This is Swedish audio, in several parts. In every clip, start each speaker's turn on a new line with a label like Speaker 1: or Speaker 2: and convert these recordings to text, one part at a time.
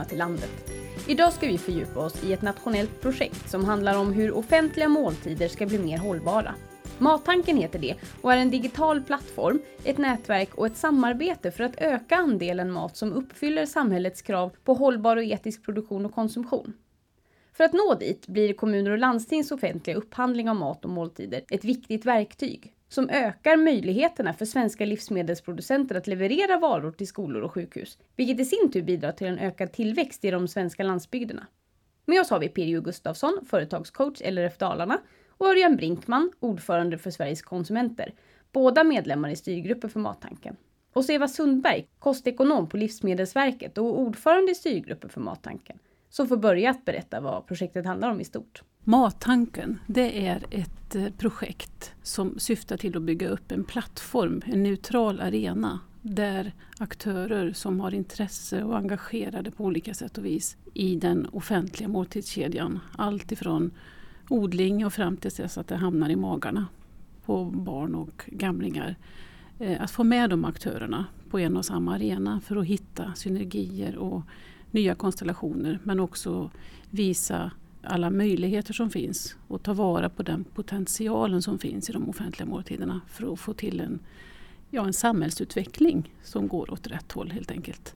Speaker 1: Välkomna till landet. Idag ska vi fördjupa oss i ett nationellt projekt som handlar om hur offentliga måltider ska bli mer hållbara. Mattanken heter det och är en digital plattform, ett nätverk och ett samarbete för att öka andelen mat som uppfyller samhällets krav på hållbar och etisk produktion och konsumtion. För att nå dit blir kommuner och landstings offentliga upphandling av mat och måltider ett viktigt verktyg som ökar möjligheterna för svenska livsmedelsproducenter att leverera varor till skolor och sjukhus, vilket i sin tur bidrar till en ökad tillväxt i de svenska landsbygderna. Med oss har vi Pirjo Gustafsson, företagscoach LRF Dalarna och Örjan Brinkman, ordförande för Sveriges konsumenter, båda medlemmar i styrgruppen för Mattanken. Och så Eva Sundberg, kostekonom på Livsmedelsverket och ordförande i styrgruppen för Mattanken, som får börja att berätta vad projektet handlar om i stort.
Speaker 2: Mattanken det är ett eh, projekt som syftar till att bygga upp en plattform, en neutral arena där aktörer som har intresse och engagerade på olika sätt och vis i den offentliga måltidskedjan, allt ifrån odling och fram till dess att det hamnar i magarna på barn och gamlingar. Eh, att få med de aktörerna på en och samma arena för att hitta synergier och nya konstellationer men också visa alla möjligheter som finns och ta vara på den potentialen som finns i de offentliga måltiderna för att få till en, ja, en samhällsutveckling som går åt rätt håll helt enkelt.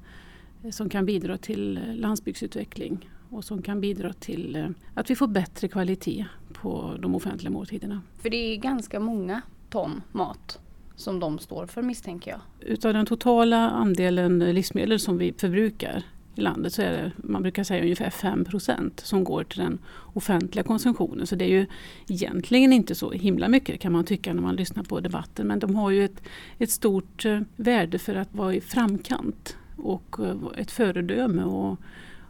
Speaker 2: Eh, som kan bidra till eh, landsbygdsutveckling och som kan bidra till eh, att vi får bättre kvalitet på de offentliga måltiderna.
Speaker 1: För det är ganska många ton mat som de står för misstänker jag.
Speaker 2: Utav den totala andelen livsmedel som vi förbrukar i landet så är det, man brukar säga ungefär 5% som går till den offentliga konsumtionen. Så det är ju egentligen inte så himla mycket kan man tycka när man lyssnar på debatten. Men de har ju ett, ett stort eh, värde för att vara i framkant och eh, ett föredöme. Och,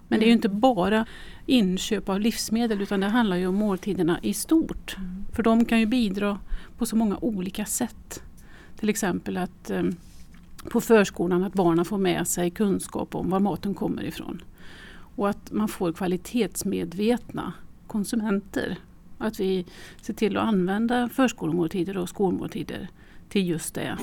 Speaker 2: men det är ju inte bara inköp av livsmedel utan det handlar ju om måltiderna i stort. Mm. För de kan ju bidra på så många olika sätt. Till exempel att eh, på förskolan att barnen får med sig kunskap om var maten kommer ifrån. Och att man får kvalitetsmedvetna konsumenter. Att vi ser till att använda förskolemåltider och skolmåltider till just det.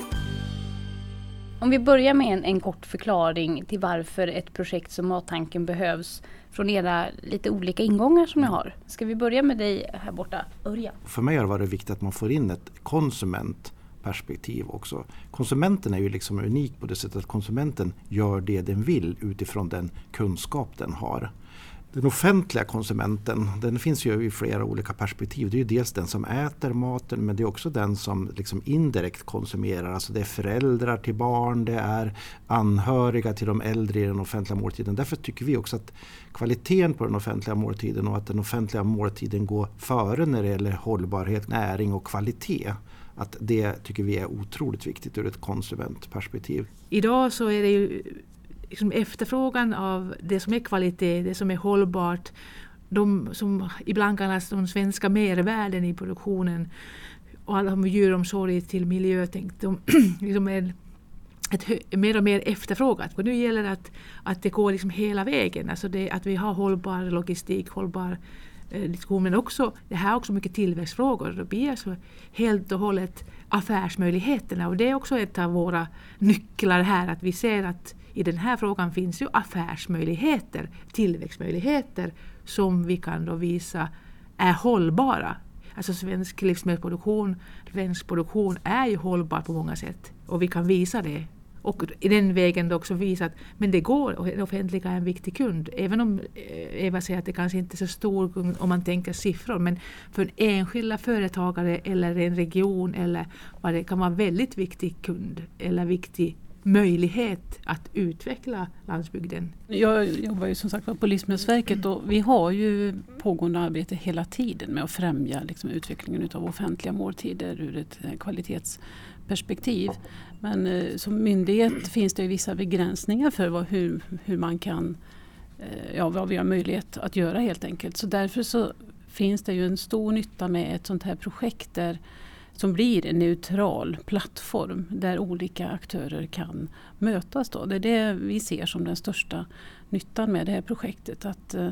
Speaker 1: Om vi börjar med en, en, kort förklaring till varför ett projekt som Mattanken behövs från era lite olika ingångar som ni har. Ska vi börja med dig här borta, Örjan?
Speaker 3: För mig har det varit viktigt att man får in ett konsument perspektiv också. Konsumenten är ju liksom unik på det sättet att konsumenten gör det den vill utifrån den kunskap den har. Den offentliga konsumenten den finns ju i flera olika perspektiv. Det är ju dels den som äter maten men det är också den som liksom indirekt konsumerar. Alltså det är föräldrar till barn, det är anhöriga till de äldre i den offentliga måltiden. Därför tycker vi också att kvaliteten på den offentliga måltiden och att den offentliga måltiden går före när det gäller hållbarhet, näring och kvalitet att det tycker vi är otroligt viktigt ur ett konsumentperspektiv.
Speaker 4: Idag så är det ju liksom efterfrågan av det som är kvalitet, det som är hållbart, de som ibland kallas de svenska mervärden i produktionen och alla om djuromsorg till miljötänk, de liksom är ett, mer och mer efterfrågat. Och nu gäller det att, att det går liksom hela vägen, alltså det, att vi har hållbar logistik, hållbar Eh, diskussion men också, det här är också mycket tillväxtfrågor. Det blir alltså helt och hållet affärsmöjligheterna och det är också ett av våra nycklar här att vi ser att i den här frågan finns ju affärsmöjligheter, tillväxtmöjligheter som vi kan då visa är hållbara. Alltså svensk livsmedelsproduktion, svensk produktion är ju hållbar på många sätt och vi kan visa det och i den vägen då också visa att men det går och det offentliga är en viktig kund. Även om eh, Eva säger att det kanske inte är så stor kund om man tänker siffror. Men för enskilda företagare eller en region eller vad det kan vara väldigt viktig kund eller viktig möjlighet att utveckla landsbygden.
Speaker 2: Jag jobbar ju som sagt på Livsmedelsverket och vi har ju pågående arbete hela tiden med att främja liksom, utvecklingen av offentliga måltider ur ett eh, kvalitetsperspektiv. Men eh, som myndighet finns det vissa begränsningar för vad, hur, hur man kan, eh, ja, vad vi har möjlighet att göra helt enkelt. Så därför så finns det ju en stor nytta med ett sånt här projekt där som blir en neutral plattform där olika aktörer kan mötas. Då. Det är det vi ser som den största nyttan med det här projektet. Att, eh,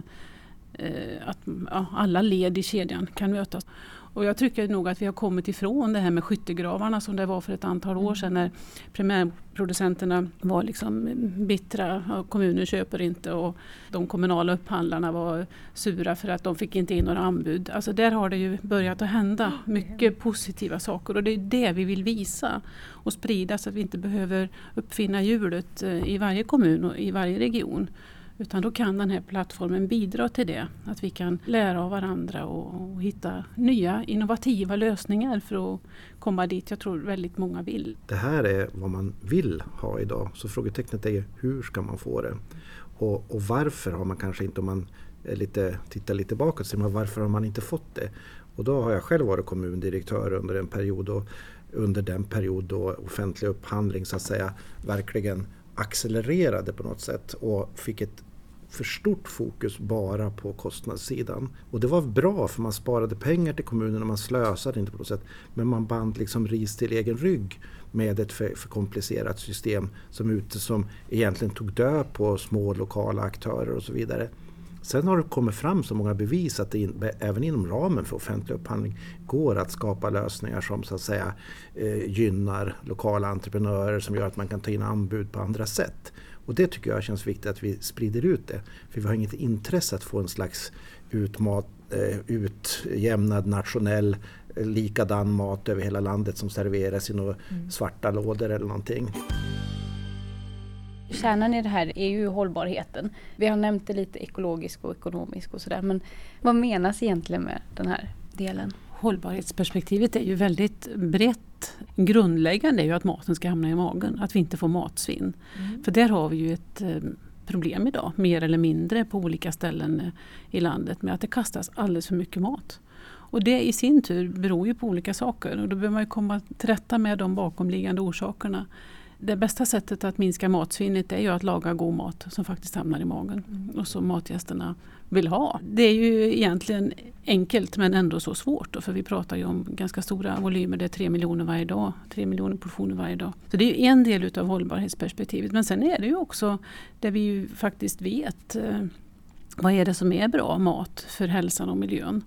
Speaker 2: att ja, alla led i kedjan kan mötas. Och jag tycker nog att vi har kommit ifrån det här med skyttegravarna som det var för ett antal år sedan när primärproducenterna var liksom bittra. Kommunen köper inte och de kommunala upphandlarna var sura för att de fick inte in några anbud. Alltså där har det ju börjat att hända mycket positiva saker och det är det vi vill visa och sprida så att vi inte behöver uppfinna hjulet eh, i varje kommun och i varje region. Utan då kan den här plattformen bidra till det. Att vi kan lära av varandra och, och, hitta nya innovativa lösningar för att komma dit jag tror väldigt många vill.
Speaker 3: Det här är vad man vill ha idag. Så frågetecknet är hur ska man få det? Och, och varför har man kanske inte, om man lite, tittar lite bakåt, så man varför har man inte fått det? Och då har jag själv varit kommundirektör under en period och under den period då offentlig upphandling så att säga verkligen accelererade på något sätt och fick ett för stort fokus bara på kostnadssidan. Och det var bra för man sparade pengar till kommunerna, man slösade inte på något sätt. Men man band liksom ris till egen rygg med ett för, för komplicerat system som, ute, som egentligen tog död på små lokala aktörer och så vidare. Sen har det kommit fram så många bevis att det in, även inom ramen för offentlig upphandling går att skapa lösningar som så att säga eh, gynnar lokala entreprenörer som gör att man kan ta in anbud på andra sätt. Och det tycker jag känns viktigt att vi sprider ut det. För vi har inget intresse att få en slags utmat, eh, utjämnad nationell eh, likadan mat över hela landet som serveras i några mm. svarta lådor eller någonting.
Speaker 1: Kärnan i det här är ju hållbarheten. Vi har nämnt det lite ekologisk och ekonomisk och sådär. Men vad menas egentligen med den här delen?
Speaker 2: Hållbarhetsperspektivet är ju väldigt brett. Grundläggande är ju att maten ska hamna i magen, att vi inte får matsvinn. Mm. För där har vi ju ett eh, problem idag, mer eller mindre på olika ställen eh, i landet med att det kastas alldeles för mycket mat. Och det i sin tur beror ju på olika saker och då behöver man komma till rätta med de bakomliggande orsakerna det bästa sättet att minska matsvinnet är ju att laga god mat som faktiskt hamnar i magen mm. och som matgästerna vill ha. Det är ju egentligen enkelt men ändå så svårt då, för vi pratar ju om ganska stora volymer, det är tre miljoner varje dag, tre miljoner portioner varje dag. Så det är ju en del utav hållbarhetsperspektivet men sen är det ju också det vi ju faktiskt vet eh, vad är det som är bra mat för hälsan och miljön?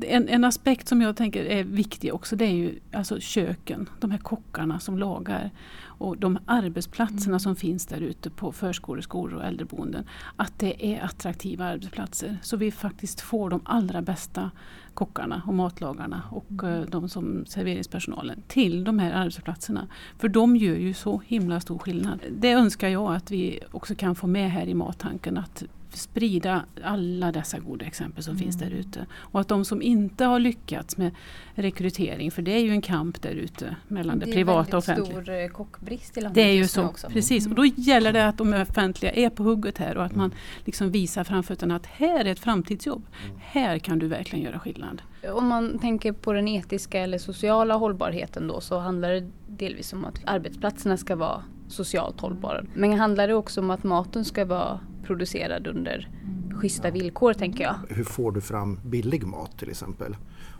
Speaker 2: En, en, aspekt som jag tänker är viktig också det är ju alltså köken, de här kockarna som lagar och de arbetsplatserna mm. som finns där ute på förskolor, skolor och äldreboenden. Att det är attraktiva arbetsplatser så vi faktiskt får de allra bästa kockarna och matlagarna och mm. Eh, de som serveringspersonalen till de här arbetsplatserna. För de gör ju så himla stor skillnad. Det önskar jag att vi också kan få med här i mattanken att sprida alla dessa goda exempel som mm. finns där ute. Och att de som inte har lyckats med rekrytering, för det är ju en kamp där ute mellan det, det privata och offentliga.
Speaker 1: Det är väldigt stor eh, kockbrist i landet
Speaker 2: Det är ju så, också. precis. Mm. Och då gäller det att de offentliga är på hugget här och att man liksom visar framfötterna att här är ett framtidsjobb. Mm. Här kan du verkligen göra skillnad.
Speaker 1: Om man tänker på den etiska eller sociala hållbarheten då så handlar det delvis om att arbetsplatserna ska vara socialt hållbara. Men handlar det också om att maten ska vara producerad under schyssta villkor tänker jag.
Speaker 3: Hur får du fram billig mat till exempel?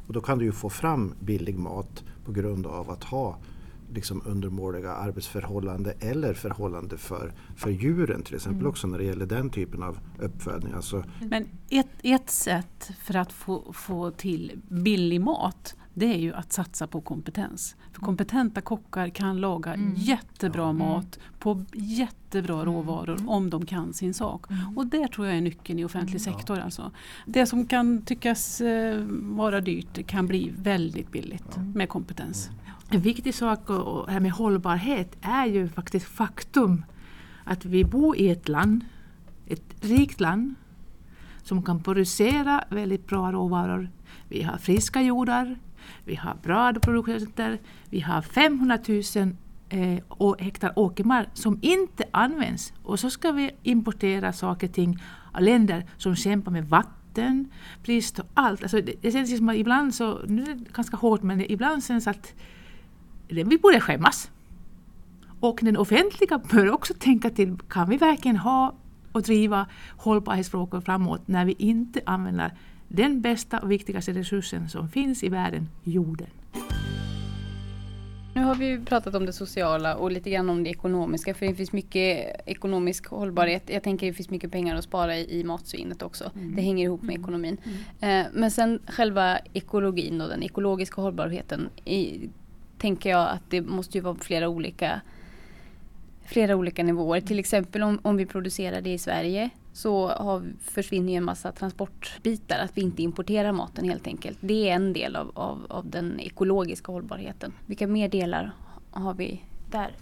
Speaker 3: Och då kan du ju få fram billig mat på grund av att ha liksom undermåliga arbetsförhållanden eller förhållande för, för djuren till exempel mm. också när det gäller den typen av uppfödning. Alltså.
Speaker 2: Men ett, ett sätt för att få, få till billig mat det är ju att satsa på kompetens. För kompetenta kockar kan laga mm. jättebra mm. mat på jättebra mm. råvaror om de kan sin sak. Mm. Och det tror jag är nyckeln i offentlig mm. sektor. Alltså. Det som kan tyckas eh, vara dyrt kan bli väldigt billigt med kompetens.
Speaker 4: En viktig sak och här med hållbarhet är ju faktiskt faktum att vi bor i ett land, ett rikt land som kan producera väldigt bra råvaror. Vi har friska jordar, vi har bra produkter, vi har 500 000 eh, hektar åkermark som inte används. Och så ska vi importera saker och ting av länder som kämpar med vatten, brist och allt. Alltså det, det känns som att ibland så, nu är det ganska hårt, men ibland känns att vi borde skämmas. Och den offentliga bör också tänka till, kan vi verkligen ha och driva hållbarhetsfrågor framåt när vi inte använder den bästa och viktigaste resursen som finns i världen, jorden.
Speaker 1: Nu har vi pratat om det sociala och lite grann om det ekonomiska för det finns mycket ekonomisk hållbarhet. Jag tänker det finns mycket pengar att spara i, i matsvinnet också. Mm. Det hänger ihop med mm. ekonomin. Mm. Eh, men sen själva ekologin och den ekologiska hållbarheten i, tänker jag att det måste ju vara flera olika flera olika nivåer. Till exempel om, om vi producerar det i Sverige så har, försvinner ju en massa transportbitar, att vi inte importerar maten helt enkelt. Det är en del av, av, av den ekologiska hållbarheten. Vilka mer delar har vi där?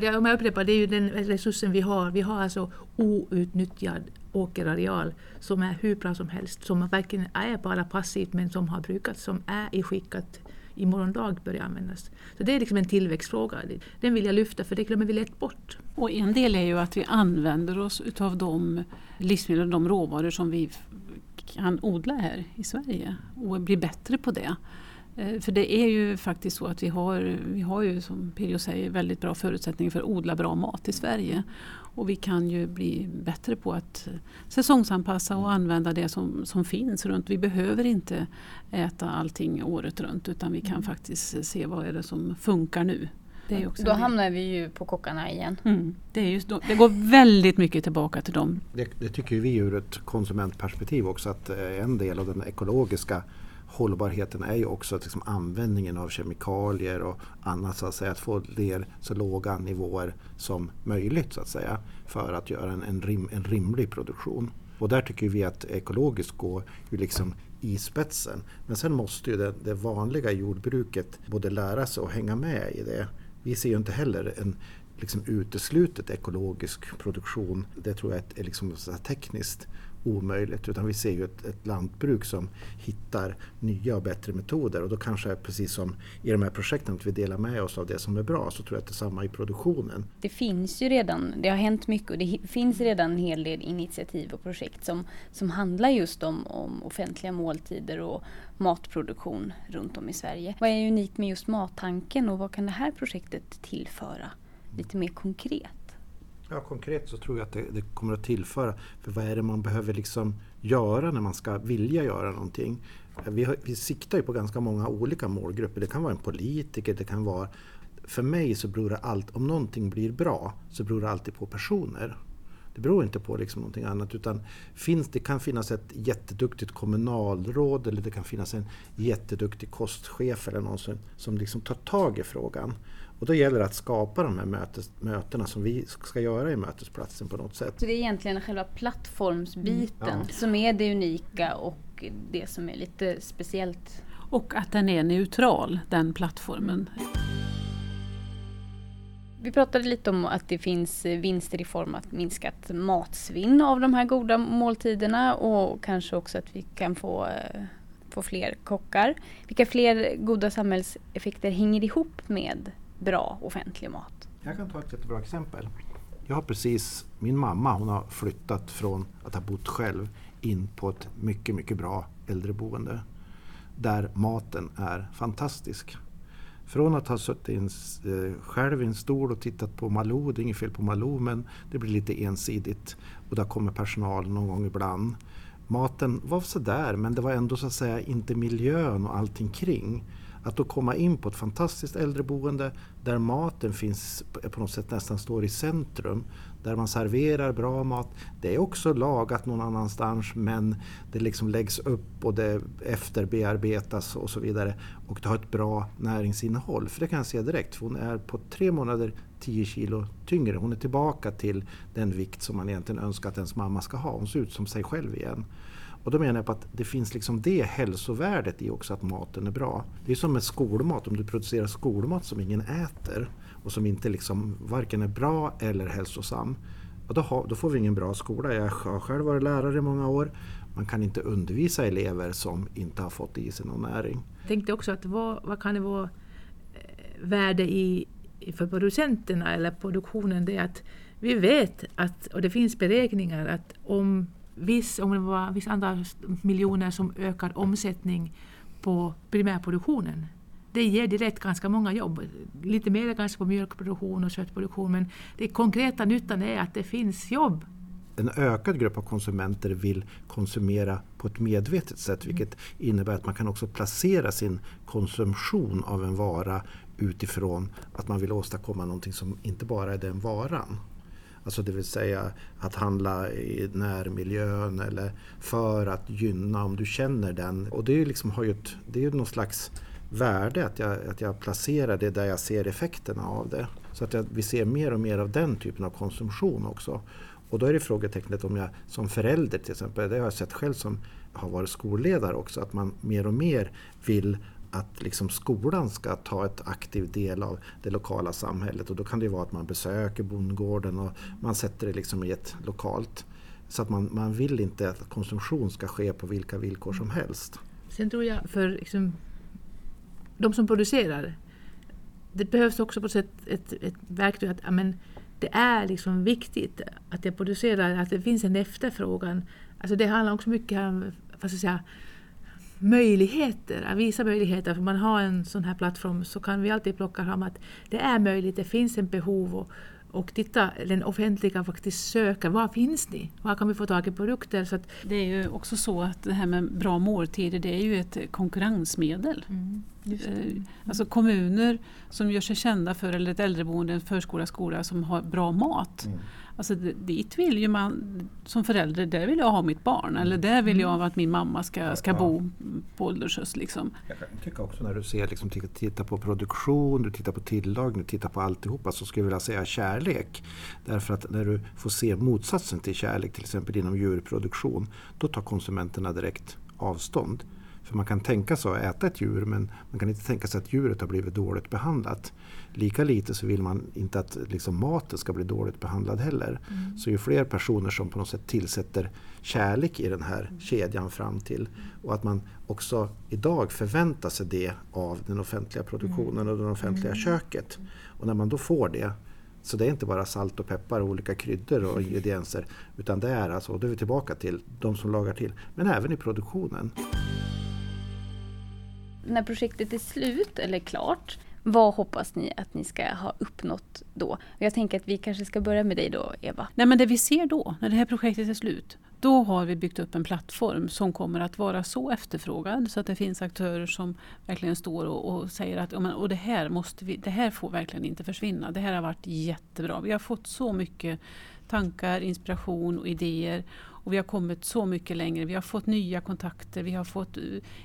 Speaker 4: Ja, om jag upprepar, det är ju den resursen vi har. Vi har alltså outnyttjad åkerareal som är hur bra som helst, som verkligen är bara passivt men som har brukats, som är i skick att i morgondag börjar användas. Så det är liksom en tillväxtfråga. Den vill jag lyfta för det glömmer vi lätt bort.
Speaker 2: Och en del är ju att vi använder oss utav de livsmedel och de råvaror som vi kan odla här i Sverige och bli bättre på det. Eh, för det är ju faktiskt så att vi har, vi har ju som Pirjo säger väldigt bra förutsättningar för att odla bra mat i Sverige. Och vi kan ju bli bättre på att säsongsanpassa och använda det som, som finns runt. Vi behöver inte äta allting året runt utan vi kan mm. faktiskt se vad är det som funkar nu.
Speaker 1: Då hamnar vi ju på kockarna igen. Mm.
Speaker 2: Det, är just, det går väldigt mycket tillbaka till dem.
Speaker 3: Det, det tycker vi ur ett konsumentperspektiv också att eh, en del av den ekologiska hållbarheten är ju också att liksom användningen av kemikalier och annat så att säga. Att få ner så låga nivåer som möjligt så att säga. För att göra en, en, rim, en rimlig produktion. Och där tycker vi att ekologiskt går ju liksom i spetsen. Men sen måste ju det, det vanliga jordbruket både lära sig och hänga med i det. Vi ser ju inte heller en liksom uteslutet ekologisk produktion. Det tror jag är liksom så tekniskt omöjligt utan vi ser ju ett, ett, lantbruk som hittar nya och bättre metoder och då kanske precis som i de här projekten att vi delar med oss av det som är bra så tror jag att det är samma i produktionen.
Speaker 1: Det finns ju redan, det har hänt mycket och det finns redan en hel del initiativ och projekt som, som handlar just om, om offentliga måltider och matproduktion runt om i Sverige. Vad är unikt med just mattanken och vad kan det här projektet tillföra lite mer konkret?
Speaker 3: Ja, konkret så tror jag att det, det, kommer att tillföra. För vad är det man behöver liksom göra när man ska vilja göra någonting? Vi, har, vi siktar ju på ganska många olika målgrupper. Det kan vara en politiker, det kan vara... För mig så beror det allt, om någonting blir bra så beror det alltid på personer. Det beror inte på liksom någonting annat utan finns, det kan finnas ett jätteduktigt kommunalråd eller det kan finnas en jätteduktig kostchef eller någon som, som liksom tar tag i frågan. Och då gäller det att skapa de här mötes, mötena som vi ska göra i mötesplatsen på något sätt.
Speaker 1: Så det är egentligen själva plattformsbiten mm. ja. som är det unika och det som är lite speciellt?
Speaker 2: Och att den är neutral, den plattformen.
Speaker 1: Vi pratade lite om att det finns vinster i form av minskat matsvinn av de här goda måltiderna och kanske också att vi kan få, eh, få fler kockar. Vilka fler goda samhällseffekter hänger ihop med bra offentlig mat.
Speaker 3: Jag kan ta ett jättebra exempel. Jag har precis, min mamma hon har flyttat från att ha bott själv in på ett mycket, mycket bra äldreboende. Där maten är fantastisk. Från att ha suttit in, eh, själv i en stol och tittat på Malou, det är inget fel på Malou men det blir lite ensidigt. Och där kommer personal någon gång ibland. Maten var sådär men det var ändå så att säga inte miljön och allting kring. Att då komma in på ett fantastiskt äldreboende där maten finns på något sätt nästan står i centrum. Där man serverar bra mat. Det är också lagat någon annanstans men det liksom läggs upp och det efterbearbetas och så vidare. Och det har ett bra näringsinnehåll. För det kan jag se direkt. För hon är på tre månader 10 kilo tyngre. Hon är tillbaka till den vikt som man egentligen önskar att ens mamma ska ha. Hon ser ut som sig själv igen. Och då menar jag på att det finns liksom det hälsovärdet i också att maten är bra. Det är som med skolmat, om du producerar skolmat som ingen äter och som inte liksom varken är bra eller hälsosam. Och då, har, då får vi ingen bra skola. Jag har själv varit lärare i många år. Man kan inte undervisa elever som inte har fått i sig någon näring.
Speaker 4: Jag tänkte också att vad, vad kan det vara eh, värde i för producenterna eller produktionen? Det är att vi vet att, och det finns beräkningar att om viss, om det var vissa andra miljoner som ökar omsättning på primärproduktionen. Det ger direkt ganska många jobb. Lite mer kanske på mjölkproduktion och köttproduktion men den konkreta nyttan är att det finns jobb.
Speaker 3: En ökad grupp av konsumenter vill konsumera på ett medvetet sätt vilket innebär att man kan också placera sin konsumtion av en vara utifrån att man vill åstadkomma någonting som inte bara är den varan. Alltså det vill säga att handla i närmiljön eller för att gynna om du känner den. Och det är liksom, har ju ett, det är ju någon slags värde att jag, att jag placerar det där jag ser effekterna av det. Så att jag, vi ser mer och mer av den typen av konsumtion också. Och då är det frågetecknet om jag som förälder till exempel, det har jag sett själv som har varit skolledare också, att man mer och mer vill att liksom skolan ska ta ett aktiv del av det lokala samhället och då kan det vara att man besöker bondgården och man sätter det liksom i ett lokalt. Så att man, man vill inte att konsumtion ska ske på vilka villkor som helst.
Speaker 4: Sen tror jag för liksom, de som producerar, det behövs också på sätt ett, ett verktyg att amen, det är liksom viktigt att jag producerar, att det finns en efterfrågan. Alltså det handlar också mycket om vad ska jag säga, möjligheter, att visa möjligheter. För man har en sån här plattform så kan vi alltid plocka fram att det är möjligt, det finns en behov. Och, och titta, den offentliga faktiskt söker, var finns ni? Var kan vi få tag i produkter? Så att
Speaker 2: det är ju också så att det här med bra måltider det är ju ett konkurrensmedel. Mm, eh, alltså kommuner som gör sig kända för, eller ett äldreboende, en förskola, skola som har bra mat. Mm Alltså dit vill ju man som förälder, där vill jag ha mitt barn mm. eller där vill jag mm. att min mamma ska, ska bo på åldershöst. Liksom.
Speaker 3: Jag kan tycka också när du ser, liksom, tittar på produktion, du tittar på tillagning, du tittar på alltihopa så skulle jag vilja säga kärlek. Därför att när du får se motsatsen till kärlek, till exempel inom djurproduktion, då tar konsumenterna direkt avstånd. För man kan tänka sig att äta ett djur men man kan inte tänka sig att djuret har blivit dåligt behandlat. Lika lite så vill man inte att liksom maten ska bli dåligt behandlad heller. Mm. Så ju fler personer som på något sätt tillsätter kärlek i den här mm. kedjan fram till och att man också idag förväntar sig det av den offentliga produktionen och det offentliga mm. köket. Och när man då får det så det är inte bara salt och peppar och olika kryddor och ingredienser utan det är alltså, och då är vi tillbaka till de som lagar till, men även i produktionen
Speaker 1: när projektet är slut eller klart, vad hoppas ni att ni ska ha uppnått då? Jag tänker att vi kanske ska börja med dig då, Eva.
Speaker 2: Nej, men det vi ser då, när det här projektet är slut, då har vi byggt upp en plattform som kommer att vara så efterfrågad så att det finns aktörer som verkligen står och, och säger att och det, här måste vi, det här får verkligen inte försvinna. Det här har varit jättebra. Vi har fått så mycket tankar, inspiration och idéer och vi har kommit så mycket längre. Vi har fått nya kontakter, vi har fått eh,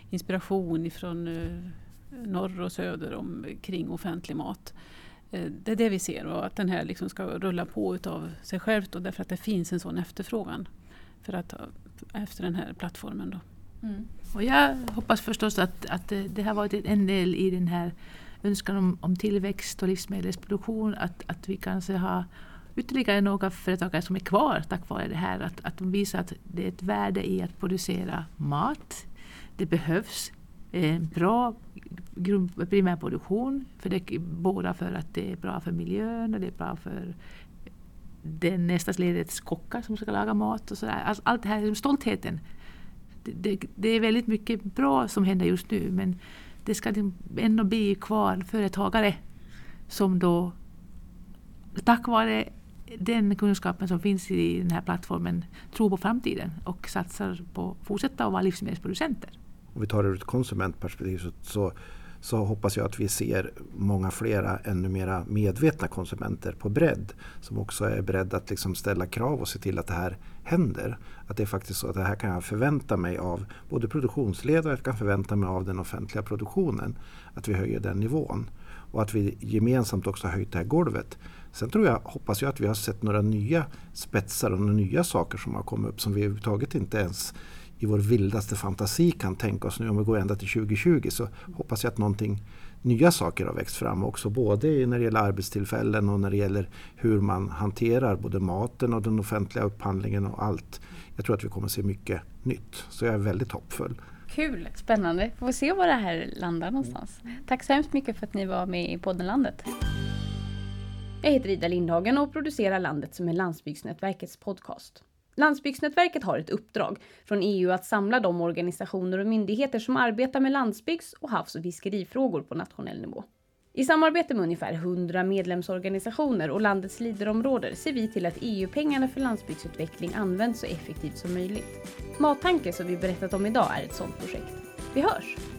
Speaker 2: inspiration ifrån eh, norr och söder om, kring offentlig mat. Eh, det är det vi ser och att den här liksom ska rulla på utav sig själv då, därför att det finns en sån efterfrågan för att, efter den här plattformen. Då.
Speaker 4: Mm. Och jag hoppas förstås att, att det har varit en del i den här önskan om, om tillväxt och livsmedelsproduktion, att, att vi kanske har ytterligare några företagare som är kvar tack vare det här. Att, att de visar att det är ett värde i att producera mat. Det behövs en bra primärproduktion. För det, både för att det är bra för miljön och det är bra för den nästa ledets kockar som ska laga mat. och så alltså Allt det här, liksom stoltheten. Det, det, det, är väldigt mycket bra som händer just nu men det ska liksom ändå bli kvar företagare som då tack vare den kunskapen som finns i den här plattformen tror på framtiden och satsar på att fortsätta att vara livsmedelsproducenter.
Speaker 3: Om vi tar det ur ett konsumentperspektiv så, så, så, hoppas jag att vi ser många flera ännu mera medvetna konsumenter på bredd som också är beredda att liksom ställa krav och se till att det här händer. Att det är faktiskt så att det här kan jag förvänta mig av både produktionsled och jag kan förvänta mig av den offentliga produktionen. Att vi höjer den nivån och att vi gemensamt också har höjt det här golvet. Sen tror jag, hoppas jag att vi har sett några nya spetsar och några nya saker som har kommit upp som vi överhuvudtaget inte ens i vår vildaste fantasi kan tänka oss nu. Om vi går ända till 2020 så hoppas jag att någonting nya saker har växt fram också. Både när det gäller arbetstillfällen och när det gäller hur man hanterar både maten och den offentliga upphandlingen och allt. Jag tror att vi kommer att se mycket nytt. Så jag är väldigt hoppfull.
Speaker 1: Kul, spännande. Får vi se var det här landar någonstans. Tack så hemskt mycket för att ni var med i podden Landet. Jag heter Ida Lindhagen och producerar Landet som är Landsbygdsnätverkets podcast. Landsbygdsnätverket har ett uppdrag från EU att samla de organisationer och myndigheter som arbetar med landsbygds och havs och fiskerifrågor på nationell nivå. I samarbete med ungefär 100 medlemsorganisationer och landets liderområden ser vi till att EU-pengarna för landsbygdsutveckling används så effektivt som möjligt. Mattanke som vi berättat om idag är ett sådant projekt. Vi hörs!